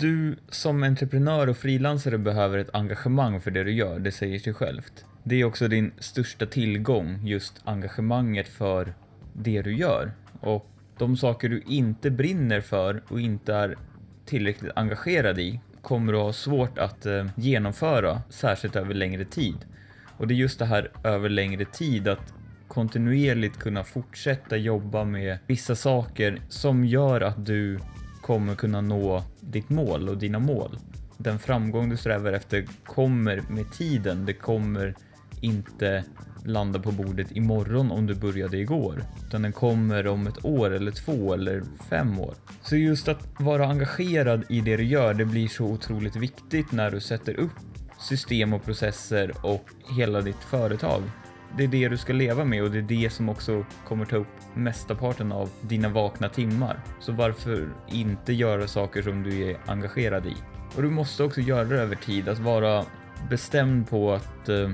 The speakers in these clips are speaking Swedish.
du som entreprenör och frilansare behöver ett engagemang för det du gör, det säger sig självt. Det är också din största tillgång, just engagemanget för det du gör. Och de saker du inte brinner för och inte är tillräckligt engagerad i kommer du ha svårt att eh, genomföra, särskilt över längre tid. Och det är just det här över längre tid, att kontinuerligt kunna fortsätta jobba med vissa saker som gör att du kommer kunna nå ditt mål och dina mål. Den framgång du strävar efter kommer med tiden. Det kommer inte landa på bordet imorgon om du började igår, utan den kommer om ett år eller två eller fem år. Så just att vara engagerad i det du gör, det blir så otroligt viktigt när du sätter upp system och processer och hela ditt företag. Det är det du ska leva med och det är det som också kommer ta upp mesta parten av dina vakna timmar. Så varför inte göra saker som du är engagerad i? Och du måste också göra det över tid, att vara bestämd på att eh,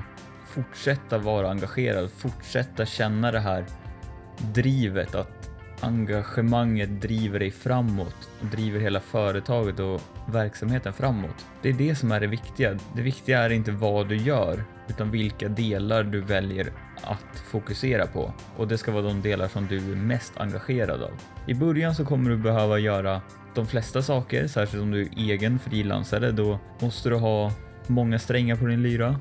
fortsätta vara engagerad, fortsätta känna det här drivet, att engagemanget driver dig framåt, och driver hela företaget och verksamheten framåt. Det är det som är det viktiga. Det viktiga är inte vad du gör, utan vilka delar du väljer att fokusera på. Och det ska vara de delar som du är mest engagerad av. I början så kommer du behöva göra de flesta saker, särskilt om du är egen frilansare, då måste du ha många strängar på din lyra.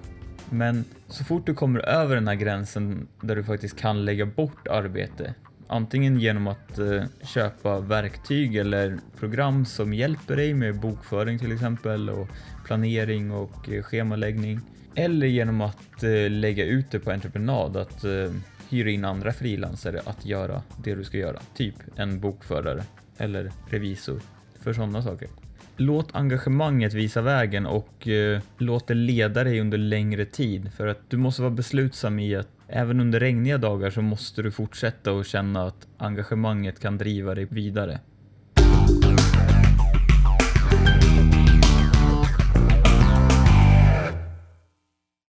Men så fort du kommer över den här gränsen där du faktiskt kan lägga bort arbete, antingen genom att eh, köpa verktyg eller program som hjälper dig med bokföring till exempel och planering och eh, schemaläggning, eller genom att eh, lägga ut det på entreprenad, att hyra in andra frilansare att göra det du ska göra, typ en bokförare eller revisor för sådana saker. Låt engagemanget visa vägen och eh, låt det leda dig under längre tid för att du måste vara beslutsam i att även under regniga dagar så måste du fortsätta och känna att engagemanget kan driva dig vidare.